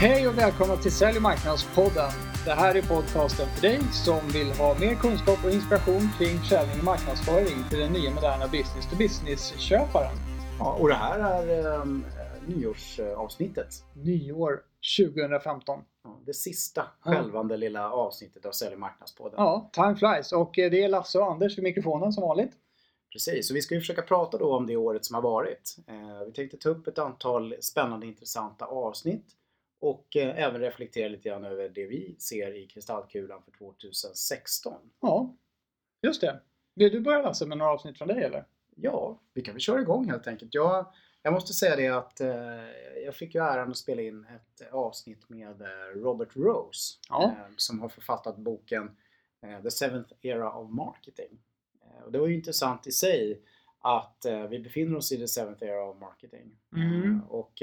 Hej och välkomna till Sälj och marknadspodden. Det här är podcasten för dig som vill ha mer kunskap och inspiration kring försäljning och marknadsföring till den nya moderna business to business-köparen. Ja, och det här är eh, nyårsavsnittet. Nyår 2015. Ja, det sista skälvande lilla avsnittet av Sälj och marknadspodden. Ja, time flies. Och eh, det är Lasse och Anders vid mikrofonen som vanligt. Precis, och vi ska ju försöka prata då om det året som har varit. Eh, vi tänkte ta upp ett antal spännande intressanta avsnitt och eh, även reflektera lite grann över det vi ser i kristallkulan för 2016. Ja, just det. Vill du börja Lasse med några avsnitt från dig eller? Ja, vi kan väl köra igång helt enkelt. Jag, jag måste säga det att eh, jag fick ju äran att spela in ett avsnitt med eh, Robert Rose Ja. eh, som har författat boken eh, The Seventh Era of Marketing. Och det var ju intressant i sig att vi befinner oss i The Seventh Era of Marketing. Mm. Och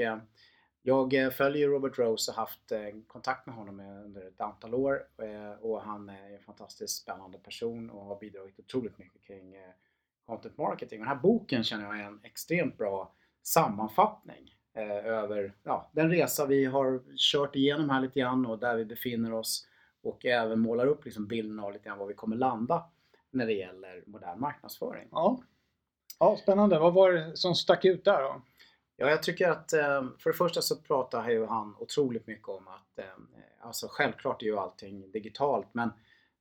jag eh, följer Robert Rose och har haft eh, kontakt med honom eh, under ett antal år och han är en fantastiskt spännande person och har bidragit otroligt mycket kring content marketing. Den här boken känner jag är en extremt bra sammanfattning över ja, den resa vi har kört igenom här lite grann och där vi befinner oss och även målar upp liksom bilden av lite grann var vi kommer landa när det gäller modern marknadsföring. Ja. Ja, spännande. Vad var det som stack ut där då? Ja, jag tycker att eh, för det första så pratar ju han otroligt mycket om att eh, alltså självklart är ju allting digitalt men,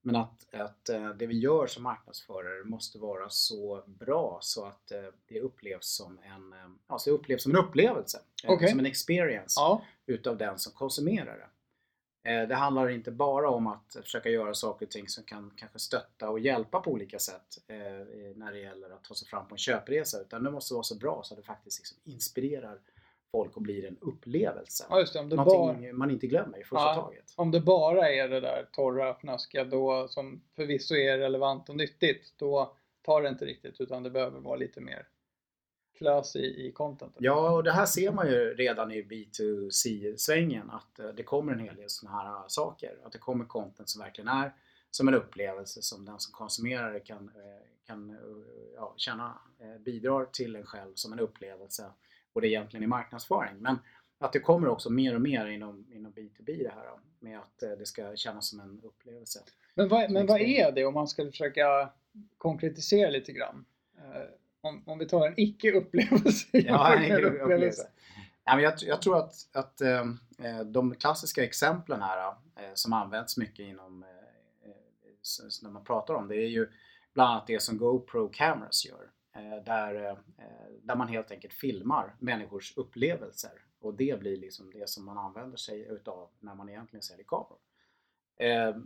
men att, att eh, det vi gör som marknadsförare måste vara så bra så att eh, det upplevs som en, alltså upplevs som en upplevelse. Okej. Som en experience Ja, utav den som konsumerar det. Eh, Det handlar inte bara om att försöka göra saker och ting som kan kanske stötta och hjälpa på olika sätt eh, när det gäller att ta sig fram på en köpresa utan det måste vara så bra så att det faktiskt liksom inspirerar folk och blir en upplevelse. ja just det. Om det, Någonting bara, man inte glömmer i första Ja. taget. om det bara är det där torra, fnaskiga då som förvisso är relevant och nyttigt, då tar det inte riktigt utan det behöver vara lite mer klös i, i contentet. Ja, och det här ser man ju redan i B2C-svängen att eh, det kommer en hel del sådana här eh, saker. Att det kommer content som verkligen är som en upplevelse som den som konsumerar kan, eh, kan ja, känna bidrar till en själv som en upplevelse. Och det är egentligen i marknadsföring. Men att det kommer också mer och mer inom, inom B2B det här med att det ska kännas som en upplevelse. Men, vad, men vad är det om man ska försöka konkretisera lite grann? Om, om vi tar en icke-upplevelse Ja, en med en upplevelse. Ja, men jag, jag tror att, att eh, de klassiska exemplen här eh, som används mycket inom s- när man pratar om det är ju bland annat det som GoPro Cameras gör. Där, där man helt enkelt filmar människors upplevelser och det blir liksom det som man använder sig utav när man egentligen säljer kameror.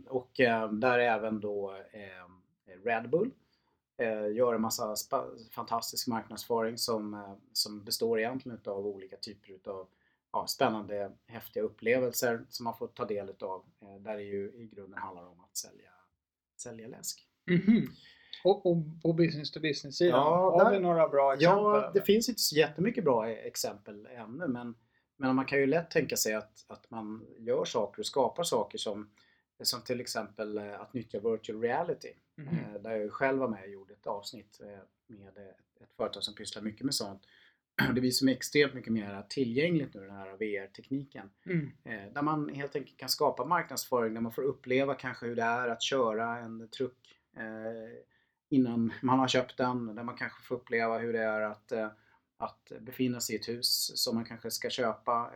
Och där även då Red Bull gör en massa fantastisk marknadsföring som, eh, som består egentligen av olika typer utav ja, spännande, häftiga upplevelser som man får ta del utav. Eh, där det ju i grunden handlar om att sälja, sälja läsk. Mhm. Och, och på business to business-sidan, Ja, har där- vi några bra exempel? Ja, det finns inte så jättemycket bra e- exempel ännu men, men man kan ju lätt tänka sig att, att man gör saker och skapar saker som, som till exempel eh, att nyttja virtual reality. Eh, Där jag själv var med och gjorde ett avsnitt eh, med ett, företag som pysslar mycket med sånt. Det blir som extremt mycket mer tillgängligt nu den här VR-tekniken. Mm. Eh, Där man helt enkelt kan skapa marknadsföring där man får uppleva kanske hur det är att köra en truck innan man har köpt den. Där man kanske får uppleva hur det är att, att befinna sig i ett hus som man kanske ska köpa.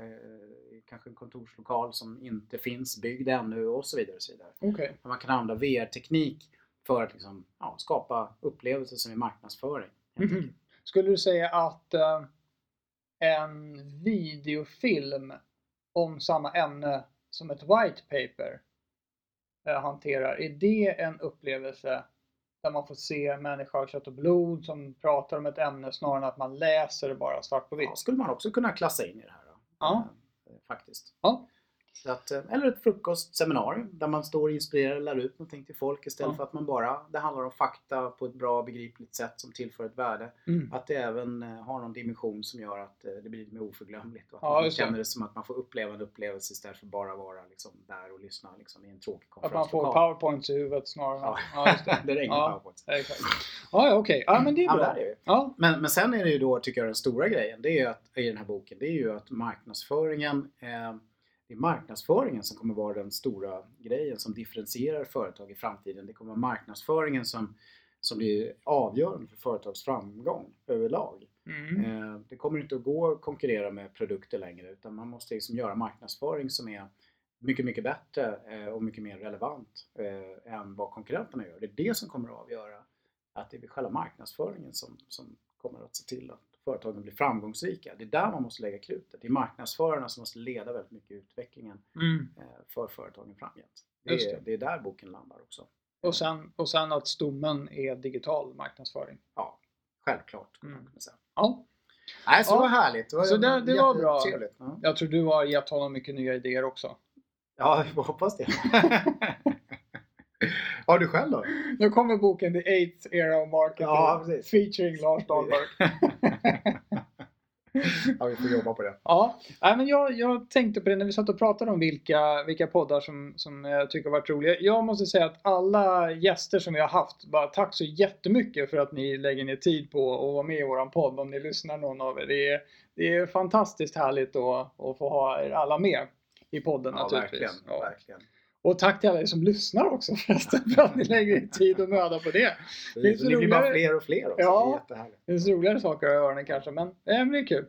Kanske en kontorslokal som inte finns byggd ännu och så vidare. Och så vidare. Okej. Där man kan använda VR-teknik för att liksom, ja, skapa upplevelser som är marknadsföring. enkelt. Skulle du säga att eh, en videofilm om samma ämne som ett white paper eh, hanterar, är det en upplevelse där man får se en människa av kött och blod som pratar om ett ämne snarare än att man läser det bara svart på vitt? Ja, skulle man också kunna klassa in i det här. Då. Ja. Eh, Faktiskt. Ja. Att, eh, eller ett frukostseminarium där man står och inspirerar och lär ut någonting till folk istället Ja. för att man bara, det handlar om fakta på ett bra begripligt sätt som tillför ett värde. Mm. Att det även eh, har någon dimension som gör att eh, det blir lite mer oförglömligt och att Ja, man känner det som att man får uppleva en upplevelse istället för bara vara liksom, där och lyssna liksom, i en tråkig Att man får powerpoints i huvudet snarare. Ja. Ja, just det. det regnar Ja. powerpoints. Ja, ja, okej. Ja, men det är Ja, men bra. är. Ja. Men, men sen är det ju då, tycker jag, den stora grejen det är ju att, i den här boken, det är ju att marknadsföringen eh, det är marknadsföringen som kommer vara den stora grejen som differentierar företag i framtiden. Det kommer vara marknadsföringen som, som blir avgörande för företags framgång överlag. Mm. Eh, Det kommer inte att gå att konkurrera med produkter längre utan man måste liksom göra marknadsföring som är mycket, mycket bättre eh, och mycket mer relevant eh, än vad konkurrenterna gör. Det är det som kommer att avgöra att det är själva marknadsföringen som, som kommer att se till att företagen blir framgångsrika. Det är där man måste lägga krutet. Det är marknadsförarna som måste leda väldigt mycket utvecklingen Mm. eh, för företagen framgent. Det är, det. det är där boken landar också. Och, sen, och sen att stommen är digital marknadsföring. Ja, självklart. Mm. Ja, Nej, så Ja. det var härligt. Det var Så det- det var bra. Ja. jag tror du har gett honom mycket nya idéer också. Ja, jag hoppas det. Har du själv då? Nu kommer boken The Eighth Era of Marketing Ja, precis. featuring Lars Dahlberg. ja, vi får jobba på det. Ja, nej, men jag, jag tänkte på det när vi satt och pratade om vilka, vilka poddar som, som jag tycker har varit roliga. Jag måste säga att alla gäster som vi har haft, bara tack så jättemycket för att ni lägger ner tid på att vara med i våran podd om ni lyssnar någon av er. Det är, det är fantastiskt härligt att, att få ha er alla med i podden Ja, naturligtvis. verkligen. Ja. verkligen. Och tack till alla er som lyssnar också förresten för att ni lägger er tid och möda på det. Det Det, det blir bara fler och fler också. Ja. Det är. Det finns roligare saker att göra än kanske, men, eh, men det är kul.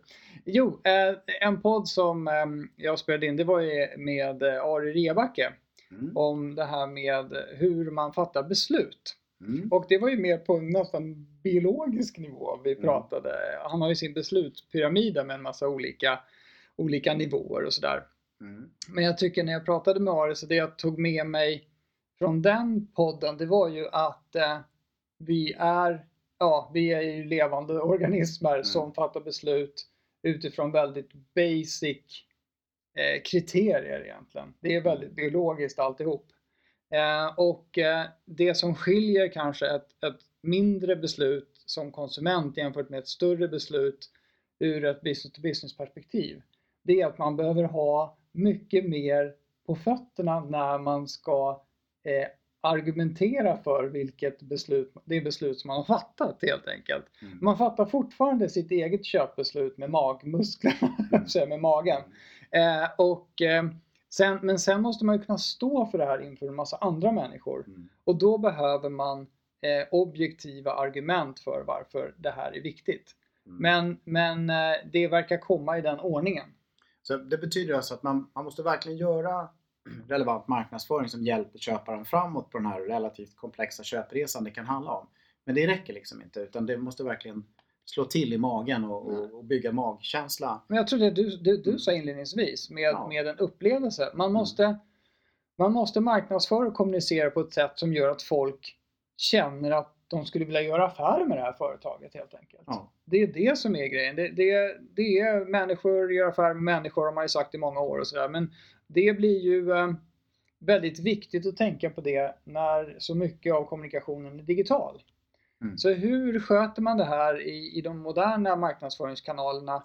Jo, eh, en podd som eh, jag spelade in, det var ju med Ari Rebacke Mm. om det här med hur man fattar beslut. Mm. Och det var ju mer på nästan biologisk nivå vi Mm. pratade. Han har ju sin beslutspyramid med en massa olika, olika nivåer och sådär. Mm. Men jag tycker när jag pratade med Ari så det jag tog med mig från den podden det var ju att eh, vi är ja, vi är ju levande organismer Mm. som fattar beslut utifrån väldigt basic eh, kriterier egentligen. Det är väldigt biologiskt alltihop. Eh, och eh, det som skiljer kanske ett, ett mindre beslut som konsument jämfört med ett större beslut ur ett business to business perspektiv. Det är att man behöver ha mycket mer på fötterna när man ska eh, argumentera för vilket beslut, det beslut som man har fattat helt enkelt. Mm. Man fattar fortfarande sitt eget köpbeslut med magmusklerna, Mm. med magen. Eh, och, eh, sen, men sen måste man ju kunna stå för det här inför en massa andra människor. Mm. Och då behöver man eh, objektiva argument för varför det här är viktigt. Mm. Men, men eh, det verkar komma i den ordningen. Så det betyder alltså att man, man måste verkligen göra relevant marknadsföring som hjälper köparen framåt på den här relativt komplexa köpresan det kan handla om. Men det räcker liksom inte utan det måste verkligen slå till i magen och, och, och bygga magkänsla. Men jag tror det du, det du sa inledningsvis med, Ja. med en upplevelse. Man måste, man måste marknadsföra och kommunicera på ett sätt som gör att folk känner att de skulle vilja göra affärer med det här företaget helt enkelt. Ja. Det är det som är grejen. Det, det, det är människor gör affärer med människor har man ju sagt i många år och sådär. Men det blir ju eh, väldigt viktigt att tänka på det när så mycket av kommunikationen är digital. Mm. Så hur sköter man det här i, i de moderna marknadsföringskanalerna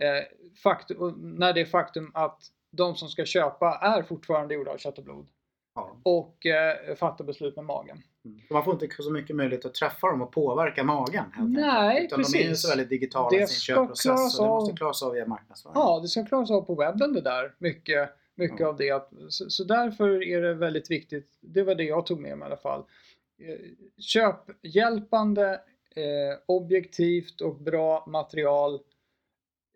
eh, faktum, när det är faktum att de som ska köpa är fortfarande gjorda av kött och blod Ja. och eh, fattar beslut med magen. Mm. Man får inte så mycket möjlighet att träffa dem och påverka magen. Helt Nej. Utan de är ju precis. så väldigt digitala Det i sin köpprocess så det måste klaras av via marknadsföring. Ja, det ska klaras av på webben det där. Mycket, mycket Ja. av det. Så, så därför är det väldigt viktigt. Det var det jag tog med mig i alla fall. Eh, Köphjälpande, eh, objektivt och bra material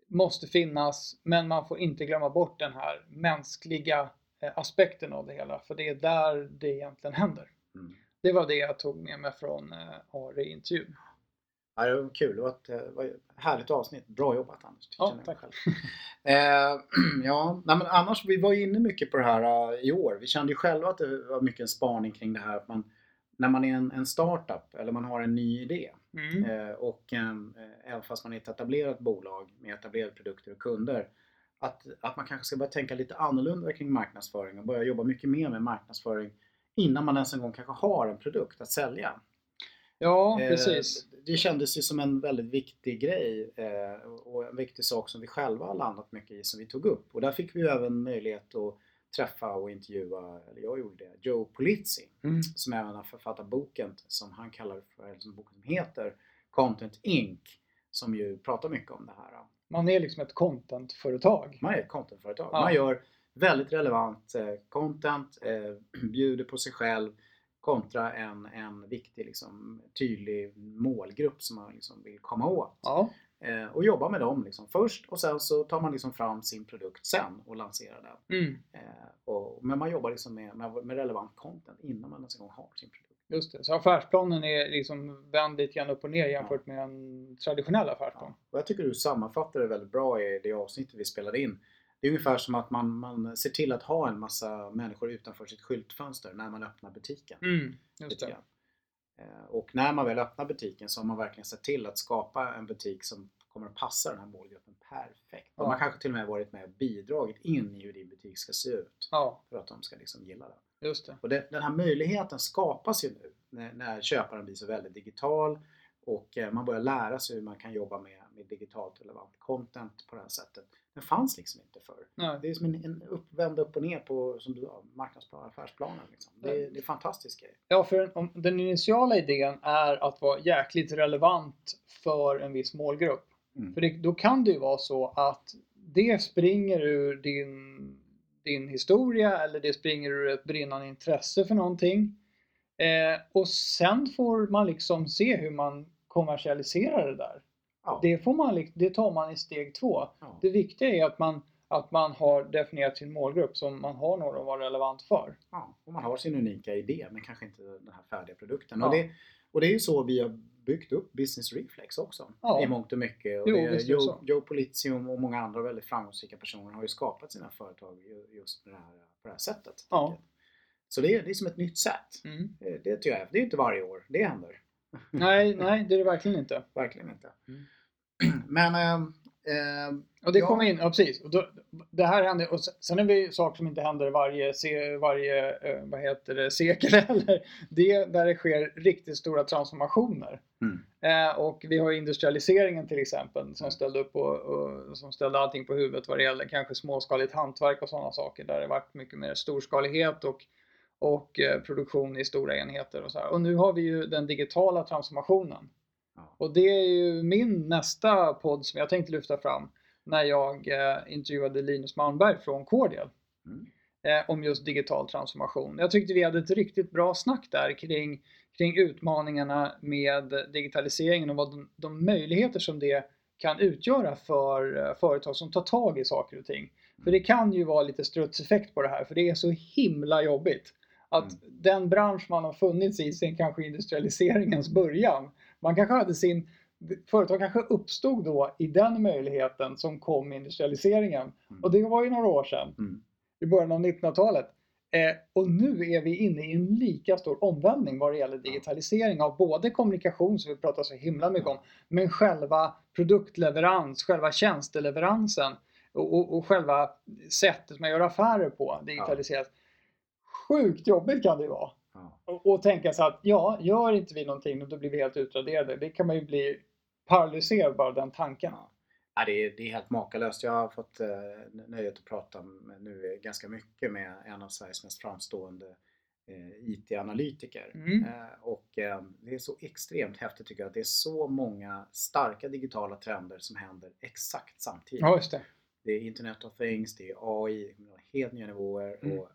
måste finnas. Men man får inte glömma bort den här mänskliga eh, aspekten av det hela. För det är där det egentligen händer. Mm. Det var det jag tog med mig från eh, Ari-intervjun. Ja, det var kul. Det var ett, det var ett härligt avsnitt. Bra jobbat Anders. Ja, tack. själv. Eh, ja, nej, men annars vi var ju inne mycket på det här eh, i år. Vi kände ju själva att det var mycket en spaning kring det här att man när man är en, en startup eller man har en ny idé Mm. eh, och eh, även fast man är ett etablerat bolag med etablerade produkter och kunder att, att man kanske ska börja tänka lite annorlunda kring marknadsföring och börja jobba mycket mer med marknadsföring innan man ens en gång kanske har en produkt att sälja. Ja, Eh, precis. Det kändes ju som en väldigt viktig grej eh, och en viktig sak som vi själva har landat mycket i som vi tog upp. Och där fick vi även möjlighet att träffa och intervjua, eller jag gjorde det, Joe Polizzi Mm. som även har författat boken som han kallar för, eller som boken heter, Content Inc. Som ju pratar mycket om det här. Man är liksom ett contentföretag. Man är ett contentföretag. Ja. Man gör väldigt relevant eh, content, eh, bjuder på sig själv kontra en, en viktig liksom, tydlig målgrupp som man liksom vill komma åt. Ja. Eh, och jobba med dem liksom först och sen så tar man liksom fram sin produkt sen och lanserar den. Mm. Och, men man jobbar liksom med, med, med relevant content innan man ens en gång har sin produkt. Just det, så affärsplanen är liksom vänd lite grann upp och ner jämfört med en traditionell affärsplan. Och jag tycker du sammanfattar det väldigt bra i det avsnittet vi spelade in. Det är ungefär som att man, man ser till att ha en massa människor utanför sitt skyltfönster när man öppnar butiken. Mm. Eh, Och när man väl öppnar butiken så har man verkligen sett till att skapa en butik som kommer att passa den här målgruppen perfekt. Och Ja. man kanske till och med varit med och bidragit in i hur din butik ska se ut Ja, för att de ska liksom gilla den. just det. Och det, den här möjligheten skapas ju nu när, när köparen blir så väldigt digital och eh, man börjar lära sig hur man kan jobba med, med digitalt relevant content på det här sättet. Den fanns liksom inte förr. Nej. Det är som en, en uppvänd upp och ner på som du marknadsplan, affärsplanen. Liksom. Det, är- det är fantastisk grej. Ja, för om, den initiala idén är att vara jäkligt relevant för en viss målgrupp. Mm. För det, då kan det ju vara så att det springer ur din, din historia eller det springer ur ett brinnande intresse för någonting. Eh, och sen får man liksom se hur man kommersialiserar det där. Ja. Det, får man, lik- det tar man i steg två. Ja. Det viktiga är att man, att man har definierat sin målgrupp som man har någon att vara relevant för. Ja, och man har sin unika idé men kanske inte den här färdiga produkten. Ja. Och, det, och det är ju så vi har byggt upp Business Reflex också Ja. i mångt och mycket. Och Jo, det, Joe, så. Joe Politium och många andra väldigt framgångsrika personer har ju skapat sina företag ju- just med det här, på det här sättet. Ja. Så det är, det är som ett nytt sätt. Mm. Det, det tycker jag. Det är inte varje år det händer. Nej, nej, det är det verkligen inte. Verkligen inte. Mm. Men ehm, Och det Ja. kommer in, ja precis. Och då, det här händer, och sen- är det saker som inte händer varje, se, varje eh, vad heter det, sekel heller. Det är där det sker riktigt stora transformationer. mm, Eh, och vi har industrialiseringen till exempel som ställde upp och, och som ställde allting på huvudet vad det gäller kanske småskaligt hantverk och sådana saker där det varit mycket mer storskalighet och, och eh, produktion i stora enheter och så här. Och nu har vi ju den digitala transformationen. Och det är ju min nästa podd som jag tänkte lyfta fram när jag eh, intervjuade Linus Malmberg från Cordial Mm. eh, om just digital transformation. Jag tyckte vi hade ett riktigt bra snack där kring, kring utmaningarna med digitaliseringen och vad de, de möjligheter som det kan utgöra för företag som tar tag i saker och ting. För det kan ju vara lite strutseffekt på det här för det är så himla jobbigt. Att Mm. den bransch man har funnits i sen kanske industrialiseringens början. Man kanske hade sin Företag kanske uppstod då i den möjligheten som kom med industrialiseringen. Mm. Och det var ju några år sedan Mm. i början av 1900-talet. Eh, och nu är vi inne i en lika stor omvälvning vad det gäller digitalisering av både kommunikation som vi pratar så himla mycket om, men själva produktleverans, själva tjänsteleveransen och, och, och själva sättet man gör affärer på digitaliserat. Sjukt jobbigt kan det ju vara. Ja. Och, och tänka sig att ja, gör inte vi någonting då blir vi helt utraderade. Det kan man ju bli paralyserad bara den tanken. Ja. Ja, det, är, det är helt makalöst. Jag har fått eh, nöjet att prata med, nu ganska mycket med en av Sveriges mest framstående eh, IT-analytiker. Mm. Eh, och eh, det är så extremt häftigt tycker jag att det är så många starka digitala trender som händer exakt samtidigt. Ja, det. Det är Internet of Things, det är AI, helt nya nivåer Mm. och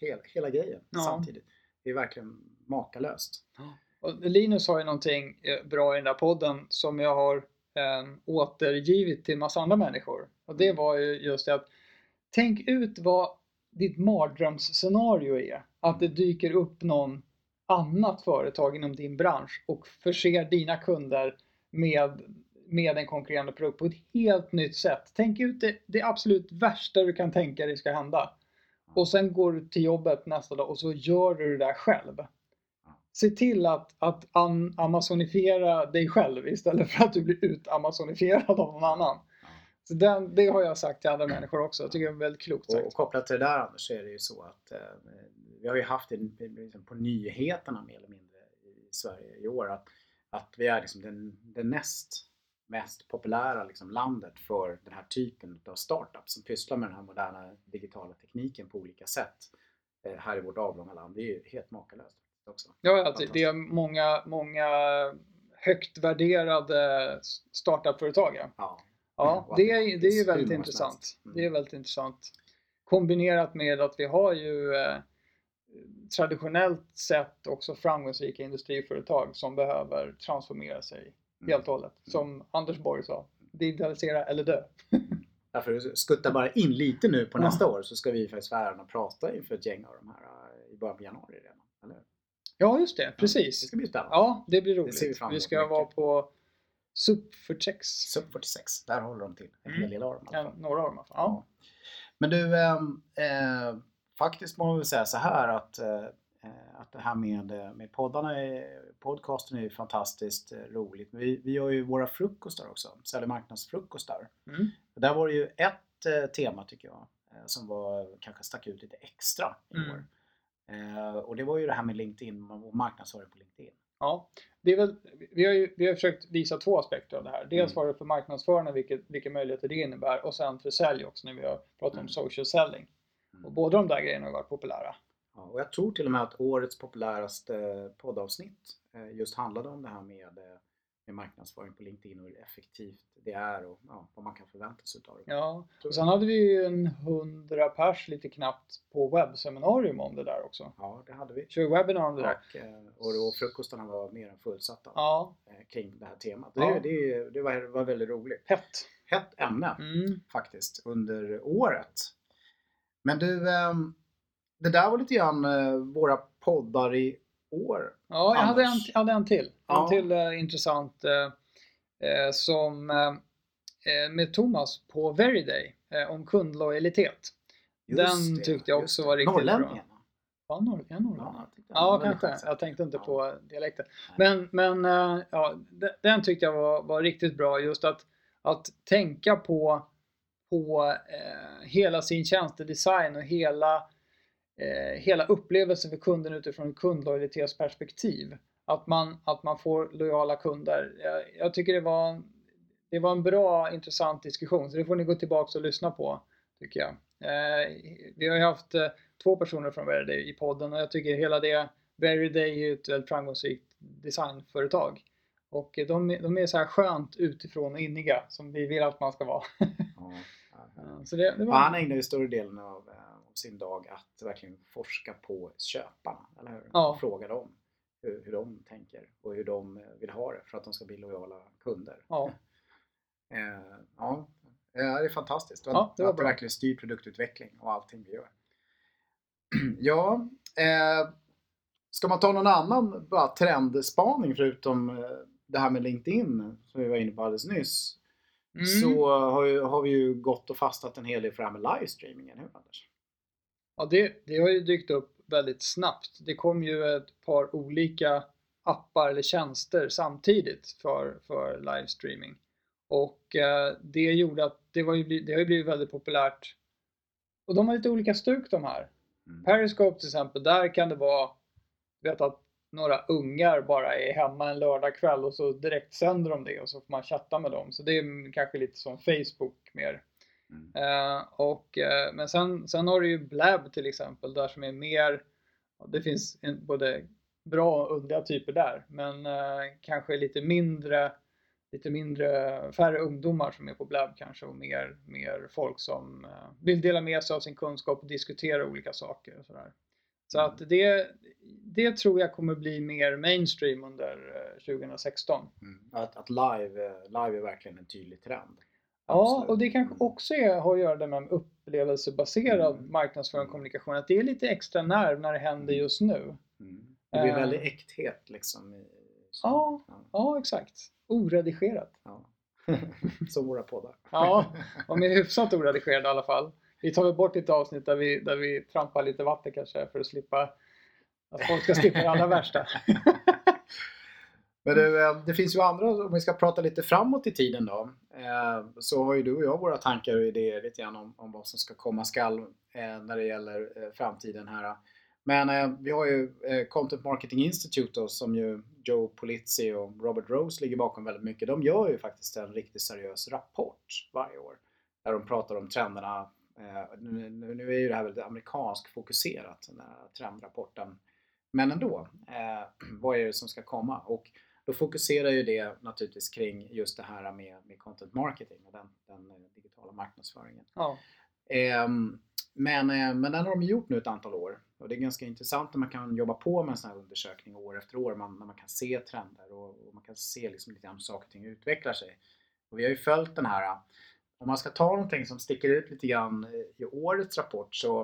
hela, hela grejen Ja. samtidigt. Det är verkligen makalöst. Och Linus har ju någonting eh, bra i den där podden som jag har eh, återgivit till en massa andra människor. Och det var ju just det att tänk ut vad ditt mardrömsscenario är. Att det dyker upp någon annat företag inom din bransch och förser dina kunder med, med en konkurrerande produkt på ett helt nytt sätt. Tänk ut det, det absolut värsta du kan tänka dig ska hända. Och sen går du till jobbet nästa dag och så gör du det där själv. Se till att, att amazonifiera dig själv istället för att du blir utamazonifierad av någon annan. Så den, det har jag sagt till andra människor också. Jag tycker det är väldigt klokt Och, och sagt. kopplat till det där Anders så är det ju så att eh, vi har ju haft det liksom, på nyheterna mer eller mindre i Sverige i år att, att vi är liksom den, den näst mest populära liksom, landet för den här typen av startups som pysslar med den här moderna digitala tekniken på olika sätt eh, här i vårt avlånga land. Det är ju helt makalöst också. Ja, att det- är många, många högt värderade startupföretag. Ja, Ja. ja det, det är, det är ju väldigt intressant. Mm. Det är väldigt intressant. kombinerat med att vi har ju eh, traditionellt sett också framgångsrika industriföretag som behöver transformera sig Mm. Helt och hållet. Som Anders Borg sa, digitalisera eller dö. Därför skutta bara in lite nu på Ja. nästa år så ska vi faktiskt vara och prata inför ett gäng av de här eh, i början på januari redan. Eller? Ja, just det, Det precis. ska bli spännande. Ja, det blir Det vi roligt. fram Vi emot ska mycket. vara på SUP för Tex. Sub 46, där håller de till. En Mm. hel del av dem i alla Ja, fall. några av dem i alla fall. Ja. Men du, ehm, eh, faktiskt må man väl säga så här att, eh, eh, att det här med, med poddarna, är, podcasten är ju fantastiskt eh, roligt. Vi, vi gör ju våra frukostar också, säljer marknadsfrukostar. Mm. Där var det ju ett eh, tema tycker jag eh, som var, kanske stack ut lite extra i Mm. år. Eh, och det var ju det här med LinkedIn och marknadsföring på LinkedIn. Ja, det är väl, vi, har ju, vi har försökt visa två aspekter av det här. Dels Mm. var det för marknadsförarna vilket, vilka möjligheter det innebär och sen för sälj också när vi har pratat Mm. om social selling. Mm. Och båda de där grejerna har varit populära. Ja, och jag tror till och med att årets populäraste poddavsnitt eh, just handlade om det här med, eh, med marknadsföring på LinkedIn och hur effektivt det är och ja, vad man kan förvänta sig utav det. Ja, och sen hade vi ju en hundra pers lite knappt på webbseminarium om det där också. Ja, det hade vi. Kör webinar om det där. Och, eh, och frukostarna var mer än fullsatta Ja, kring det här temat. Ja. Det, det, det var, var väldigt roligt. hett. Hett ämne Mm. faktiskt under året. Men du, ehm, det där var lite grann eh, våra poddar i år. Ja, jag hade en, hade en till. Ja. En till eh, intressant eh, eh, som eh, eh, med Thomas på Veriday eh, om kundlojalitet. Just Den det, tyckte jag också det. var riktigt bra. Ja, norr, ja, norr. Ja, Ja, kanske. Jag tänkte inte Ja. på dialekten. Men, men ja, de- den tyckte jag var, var riktigt bra. Just att, att tänka på, på hela sin tjänstedesign och hela, eh, hela upplevelsen för kunden utifrån ett kundlojalitetsperspektiv. Att man, att man får lojala kunder. Jag, jag tycker det var, det var en bra, intressant diskussion. Så det får ni gå tillbaka och lyssna på, tycker jag. Eh, vi har ju haft eh, två personer från Veriday i podden och jag tycker hela det Veriday är ju ett väldigt framgångsrikt designföretag. Och de, är- de är så här skönt utifrån och inniga som vi vill att man ska vara. Ja, ja, ja. Så det, det var... han ägnar ju större delen av, eh, av sin dag att verkligen forska på köparna, eller hur? Ja. Fråga dem hur, hur de tänker och hur de eh, vill ha det för att de ska bli lojala kunder. Ja. Eh, ja, eh, det är fantastiskt. Och Ja, det var att bra. verkligen styr produktutveckling och allting vi gör. ja, eh, ska man ta någon annan bara trendspaning förutom eh, det här med LinkedIn som vi var inne på alldeles nyss? Mm. Så har, ju, har vi ju gått och fastnat en hel del för det här med livestreaming, eller hur Anders? Ja, det, det har ju dykt upp väldigt snabbt. Det kom ju ett par olika appar eller tjänster samtidigt för, för livestreaming. Och eh, det gjorde att det, var ju, det har ju blivit väldigt populärt. Och de har lite olika stuk de här. Mm. Periscope till exempel, där kan det vara, vet att några ungar bara är hemma en lördagkväll och så direkt sänder de det och så får man chatta med dem. Så det är kanske lite som Facebook mer. Mm. Eh, och, eh, men sen, sen har du ju Blab till exempel där som är mer, det finns en, både bra och underliga typer där, men eh, kanske lite mindre, lite mindre, färre ungdomar som är på Blab kanske och mer, mer folk som eh, vill dela med sig av sin kunskap och diskutera olika saker och sådär. Så Mm. att det, det tror jag kommer bli mer mainstream under eh, 2016. Mm. Att, att live, eh, live är verkligen en tydlig trend. Ja, Absolut. och det kanske också är, har att göra med upplevelsebaserad Mm. marknadsföring och Mm. kommunikation. Att det är lite extra nerv när det händer Mm. just nu. Mm. Det blir Eh. väldigt äkthet liksom. I, Ja. ja. Ja, exakt. Oredigerat. ja. Som våra poddar. Ja, och med hyfsat oredigerad i alla fall. Vi tar väl bort lite avsnitt där vi, där vi trampar lite vatten kanske för att slippa att folk ska slippa det allra värsta. Men du, eh, det finns ju andra, om vi ska prata lite framåt i tiden då. eh, Så har ju du och jag våra tankar och idéer lite grann om, om vad som ska komma skall eh, när det gäller eh, framtiden här. Men eh, vi har ju eh, Content Marketing Institute då, som ju Joe Polizzi och Robert Rose ligger bakom väldigt mycket. De gör ju faktiskt en riktigt seriös rapport varje år. Där de pratar om trenderna. Nu, nu är ju det här väldigt amerikansk fokuserat, den här trendrapporten. Men ändå, vad är det som ska komma? Och då fokuserar ju det naturligtvis kring just det här med, med content marketing och den, den eh, digitala marknadsföringen. Ja, Ehm, men, eh, men den har de gjort nu ett antal år. Och det är ganska intressant när man kan jobba på med en sån här undersökning år efter år. Man, när man kan se trender och, och man kan se liksom lite hur saker och ting utvecklar sig. Och vi har ju följt den här om man ska ta någonting som sticker ut lite grann i årets rapport så,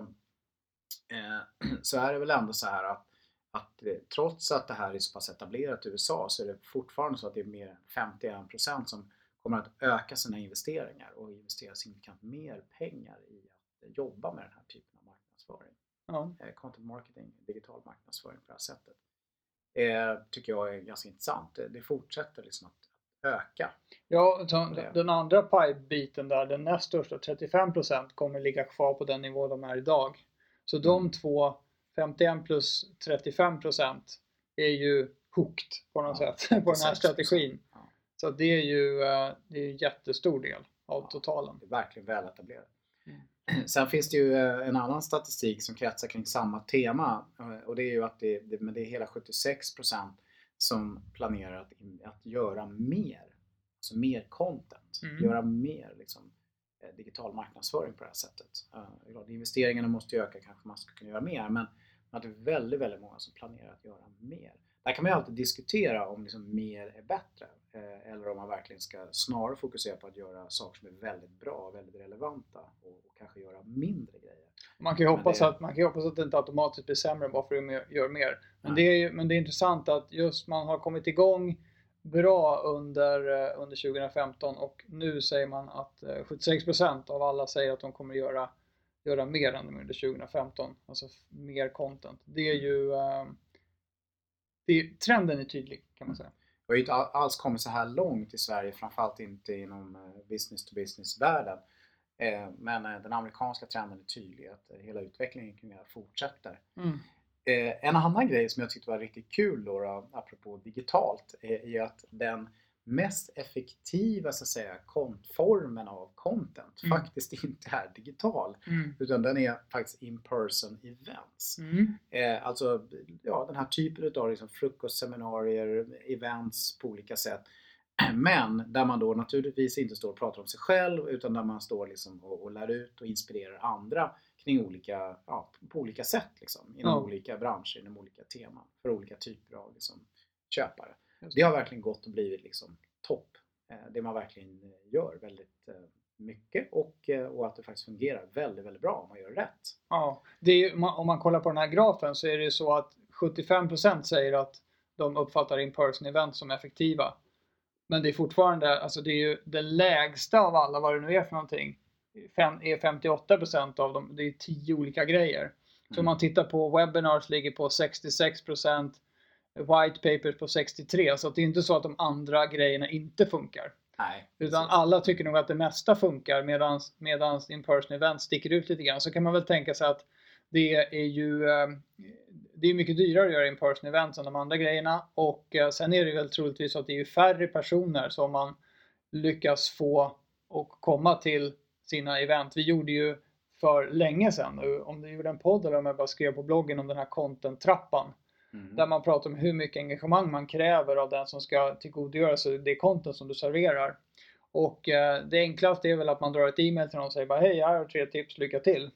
eh, så är det väl ändå så här att, att trots att det här är så pass etablerat i USA så är det fortfarande så att det är mer än 51% som kommer att öka sina investeringar och investera signifikant mer pengar i att jobba med den här typen av marknadsföring. Ja. Eh, content marketing, digital marknadsföring på det här sättet. Eh, tycker jag är ganska intressant. Det, det fortsätter liksom att öka. Ja, den andra pie-biten där, den näst största, 35% kommer ligga kvar på den nivå de är idag. Så de mm. två, 51 plus 35% är ju hooked på något ja, sätt på den här strategin. Ja. Så det är ju eh, det är en jättestor del av ja, totalen. Det är verkligen väl etablerat. Mm. Sen finns det ju eh, en annan statistik som kretsar kring samma tema eh, och det är ju att det, det, men det är hela 76% som planerar att, att göra mer. Alltså mer content. Mm. Göra mer liksom, digital marknadsföring på det här sättet. Uh, investeringarna måste öka, kanske man ska kunna göra mer. Men att det är väldigt, väldigt många som planerar att göra mer. Där kan man ju alltid diskutera om liksom mer är bättre. Eh, eller om man verkligen ska snarare fokusera på att göra saker som är väldigt bra, väldigt relevanta och, och kanske göra mindre grejer. Man kan ju hoppas, det... att, man kan hoppas att det inte automatiskt blir sämre bara för att de gör mer. Men, det är, men det är intressant att just man har kommit igång bra under, eh, under 2015 och nu säger man att 76% eh, av alla säger att de kommer göra, göra mer än under 2015. Alltså mer content. Det är ju eh, det, trenden är tydlig kan man säga. Vi har inte alls kommit så här långt i Sverige, framförallt inte inom business to business-världen. Eh, men eh, den amerikanska trenden är tydlig att eh, hela utvecklingen kring det här fortsätter. Mm. En annan grej som jag tyckte var riktigt kul då, då apropå digitalt, är att den mest effektiva så att säga, formen av content mm. faktiskt inte är digital. Mm. Utan den är faktiskt in-person events. Mm. Eh, alltså ja, den här typen av liksom, frukostseminarier, events på olika sätt men där man då naturligtvis inte står och pratar om sig själv utan där man står liksom och, och lär ut och inspirerar andra kring olika, ja, på olika sätt liksom, inom ja. olika branscher, inom olika teman för olika typer av liksom, köpare. Det har verkligen gått och blivit liksom, topp. Eh, det man verkligen eh, gör väldigt eh, mycket och, och att det faktiskt fungerar väldigt, väldigt bra om man gör det rätt. Ja, är, om man kollar på den här grafen så är det så att 75% säger att de uppfattar in-person event som effektiva. Men det är fortfarande, alltså det är ju det lägsta av alla, vad det nu är för någonting, är 58% av dem, det är 10 olika grejer. Så om man tittar på webinars ligger på 66%, white papers på 63%, så det är inte så att de andra grejerna inte funkar. Nej, Utan alla tycker nog att det mesta funkar medan in-person event sticker ut lite grann. Så kan man väl tänka sig att det är ju eh, det är mycket dyrare att göra in-person events än de andra grejerna och eh, sen är det väl troligtvis så att det är färre personer som man lyckas få och komma till sina event. Vi gjorde ju för länge sedan, om du gjorde en podd eller om jag bara skrev på bloggen om den här content-trappan. Mm. Där man pratar om hur mycket engagemang man kräver av den som ska tillgodogöra sig det content som du serverar. Och eh, det enklaste är väl att man drar ett e-mail till någon och säger bara hej, här har tre tips, lycka till.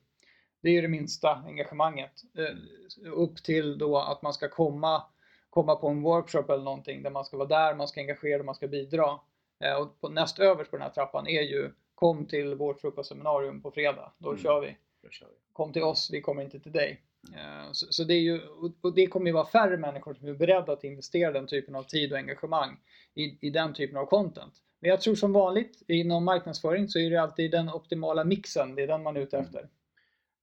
Det är ju det minsta engagemanget. Eh, upp till då att man ska komma, komma på en workshop eller någonting där man ska vara där, man ska engagera, man ska bidra. Eh, och på, näst överst på den här trappan är ju kom till vårt frukostseminarium på fredag, då, mm. kör vi. då kör vi. Kom till oss, vi kommer inte till dig. Eh, så, så, det är ju, och det kommer ju vara färre människor som är beredda att investera den typen av tid och engagemang i, i den typen av content. Men jag tror som vanligt inom marknadsföring så är det alltid den optimala mixen, det är den man är ute mm. efter.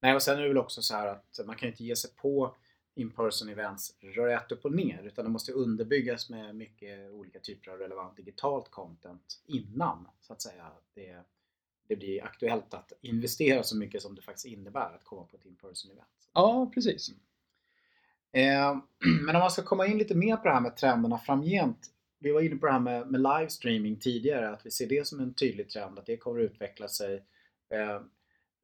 Nej, och sen är det väl också så här att man kan inte ge sig på in-person events rätt upp och ner utan det måste underbyggas med mycket olika typer av relevant digitalt content innan så att säga det, det blir aktuellt att investera så mycket som det faktiskt innebär att komma på ett in-person event. Ja, precis. Eh, men om man ska komma in lite mer på det här med trenderna framgent. Vi var inne på det här med, med livestreaming tidigare, att vi ser det som en tydlig trend, att det kommer att utveckla sig. Eh,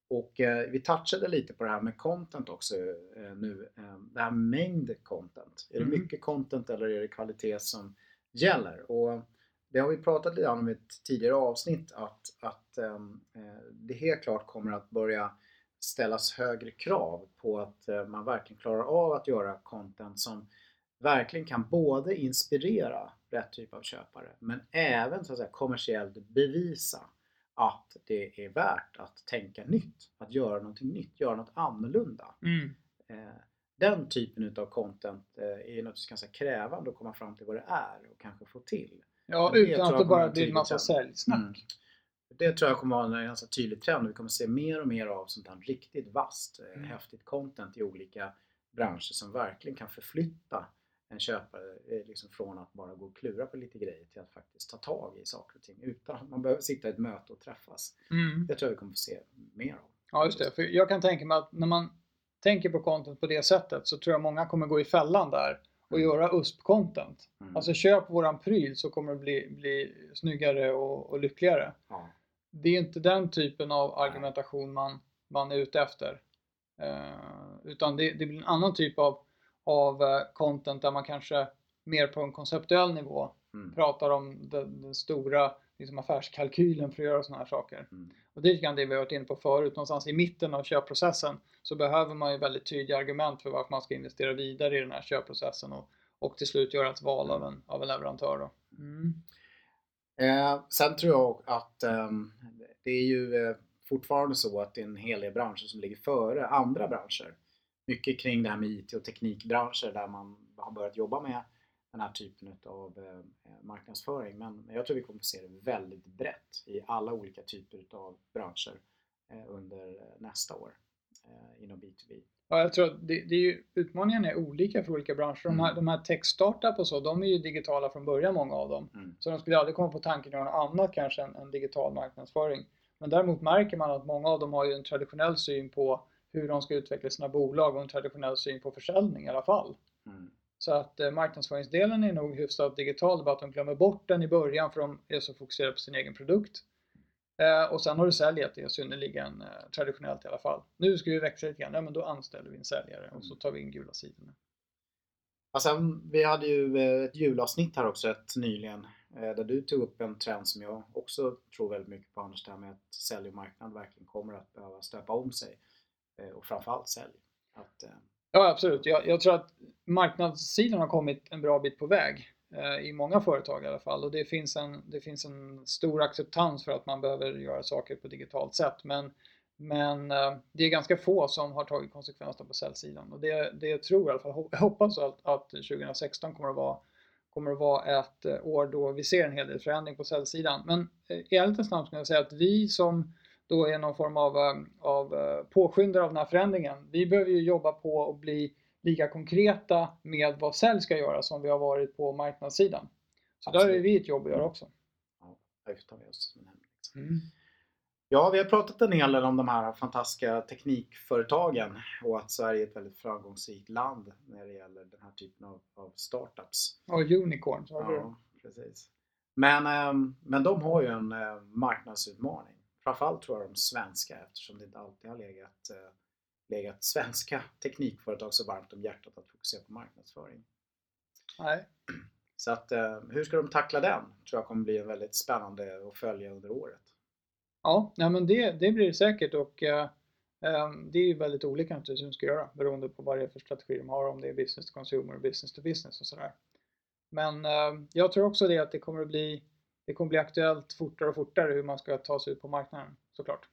och eh, vi touchade lite på det här med content också nu. Det här mängd content. Är det mm. mycket content eller är det kvalitet som gäller? Och det har vi pratat lite om i ett tidigare avsnitt att, att ehm, det helt klart kommer att börja ställas högre krav på att eh, man verkligen klarar av att göra content som verkligen kan både inspirera rätt typ av köpare men även så att säga, kommersiellt bevisa att det är värt att tänka nytt, att göra någonting nytt, göra något annorlunda. Mm. Eh, Den typen utav content eh, är naturligtvis ganska krävande att komma fram till vad det är och kanske få till. Ja, Det utan att det bara blir en massa säljsnack. Mm. Det tror jag kommer vara en ganska tydlig trend. Vi kommer se mer och mer av sånt här riktigt vasst, eh, Mm. häftigt content i olika branscher som verkligen kan förflytta en köpare eh, liksom från att bara gå och klura på lite grejer till att faktiskt ta tag i saker och ting utan att man behöver sitta i ett möte och träffas. Mm. Det tror jag vi kommer få se mer av. Ja, just det. För jag kan tänka mig att när man tänker på content på det sättet så tror jag många kommer gå i fällan där och Mm. göra USP-content. Mm. Alltså köp våran pryl så kommer det bli, bli snyggare och, och lyckligare. ja. Det är inte den typen av argumentation man, man är ute efter. Eh, utan det, det blir en annan typ av, av eh, content där man kanske mer på en konceptuell nivå Mm. pratar om den, den stora liksom affärskalkylen för att göra sådana här saker. Mm. Och det är lite grann det vi har varit inne på förut. Någonstans i mitten av köpprocessen så behöver man ju väldigt tydliga argument för varför man ska investera vidare i den här köpprocessen och, och till slut göra ett val av en, av en leverantör. Då. Mm. Eh, sen tror jag att eh, det är ju eh, fortfarande så att det är en hel del branscher som ligger före andra branscher. Mycket kring det här med IT och teknikbranscher där man har börjat jobba med den här typen av eh, marknadsföring. Men jag tror vi kommer att se det väldigt brett i alla olika typer av branscher eh, under eh, nästa år eh, inom B2B. Ja, jag tror att det, det är ju, utmaningen är olika för olika branscher. De här, Mm. de här tech-startup och så, de är ju digitala från början många av dem. Mm. Så de skulle aldrig komma på tanken att göra något annat kanske än, än digital marknadsföring. Men däremot märker man att många av dem har ju en traditionell syn på hur de ska utveckla sina bolag och en traditionell syn på försäljning i alla fall. Mm. Så att eh, marknadsföringsdelen är nog hyfsat digital, bara att de glömmer bort den i början för de är så fokuserade på sin egen produkt. Eh, och sen har du säljet, det är synnerligen eh, traditionellt i alla fall. Nu ska vi växa lite grann, ja men då anställer vi en säljare och så tar vi in gula sidorna. Ja, sen, vi hade ju eh, ett julavsnitt här också rätt nyligen eh, där du tog upp en trend som jag också tror väldigt mycket på Anders, det här med att sälj och marknad verkligen kommer att behöva stöpa om sig. Eh, Och framförallt sälj. Att, eh, Ja, absolut. Jag, jag tror att marknadssidan har kommit en bra bit på väg eh, i många företag i alla fall och det finns, en, det finns en stor acceptans för att man behöver göra saker på digitalt sätt. Men, men eh, det är ganska få som har tagit konsekvenserna på säljsidan och det, det jag tror i alla fall, jag hoppas att, att 2016 kommer att vara kommer att vara ett eh, år då vi ser en hel del förändring på säljsidan. Men eh, i ärlighetens namn ska jag säga att vi som då är någon form av, eh, av eh, påskyndare av den här förändringen. Vi behöver ju jobba på att bli lika konkreta med vad sälj ska göra som vi har varit på marknadssidan. Så där Absolut. är vi ett jobb att göra också. ja, det vi oss liksom. Ja, vi har pratat en hel del om de här fantastiska teknikföretagen och att Sverige är ett väldigt framgångsrikt land när det gäller den här typen av, av startups. Och unicorns, har? Ja, precis. Men, ehm, men de har ju en eh, marknadsutmaning. Framförallt tror jag de svenska eftersom det inte alltid har legat, eh, legat svenska teknikföretag så varmt om hjärtat att fokusera på marknadsföring. Nej. Så att eh, hur ska de tackla den? tror jag kommer bli väldigt spännande att följa under året. Ja, nej, men det, det blir det säkert och eh, eh, det är ju väldigt olika naturligtvis hur de ska göra beroende på vad det är för strategi de har, om det är business to consumer och business to business och sådär. Men eh, jag tror också det att det kommer att bli det kommer bli aktuellt fortare och fortare hur man ska ta sig ut på marknaden såklart.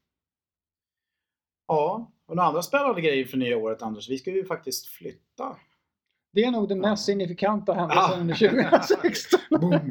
Ja, och några andra spännande grejer för nya året Anders. Vi ska ju faktiskt flytta. Det är nog den Ja. mest signifikanta händelsen Ja. under 2016. Boom!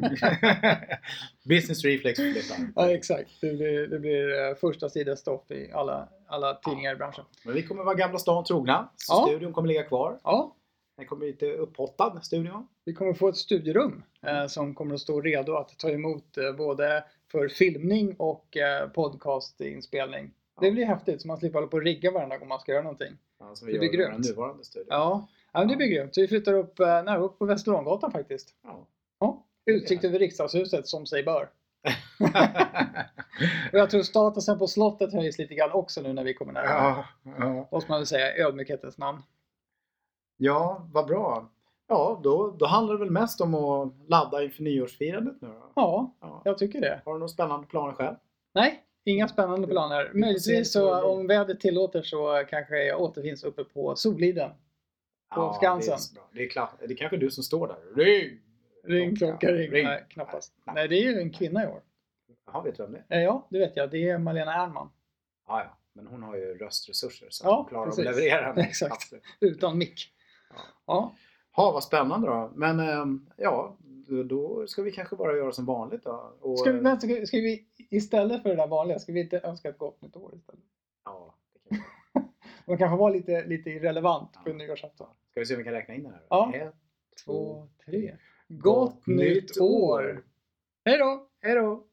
Business Reflex flyttar. ja, exakt. Det blir, det blir eh, första sidan stopp i alla, alla tidningar i branschen. Men vi kommer vara Gamla stan trogna. Så Ja. studion kommer ligga kvar. Ja, Den kommer bli lite upphottad, studion. Vi kommer få ett studierum eh, som kommer att stå redo att ta emot eh, både för filmning och eh, podcastinspelning. Det blir häftigt så man slipper hålla på och rigga varenda gång man ska göra någonting. Ja, som vi Det blir grymt. nuvarande studio. Ja, ja det blir grymt. Så vi flyttar upp, nära upp på Västerlånggatan faktiskt. Ja. Ja, utsikt över riksdagshuset som sig bör. Och jag tror statusen på slottet höjs lite grann också nu när vi kommer nära. ja, ja. Måste man väl säga i ödmjukhetens namn. ja, vad bra. Ja, då, då handlar det väl mest om att ladda inför nyårsfirandet nu då? Ja, Ja. jag tycker det. Har du några spännande planer själv? Nej, Inga spännande planer. Möjligtvis så om vädret tillåter så kanske jag återfinns uppe på Soliden. På Ja, Skansen. Det är, det är klart. Det är kanske du som står där. Ring! Ring klocka ring. Ring. Nej, knappast. Nej. Nej, det är ju en kvinna i år. Jaha, vet du vem det är? Eh, Ja, det vet jag. Det är Malena Ernman. Ja, ja. Men hon har ju röstresurser så Ja, hon klarar precis. att leverera. Exakt. Absolut. Utan mick. Ja. Ja. Ja, vad spännande då. Men ehm, ja, då- ska vi kanske bara göra som vanligt då. Och, Ska, vi, men ska, ska vi istället för det där vanliga, ska vi inte önska ett gott nytt år istället? Ja, det kan vi. Man kanske var lite, lite irrelevant på Ja. nyårsafton. Ska vi se om vi kan räkna in det här? då? Ja. Ett, Två, tre. Gott nytt år! Hej då! Hej då!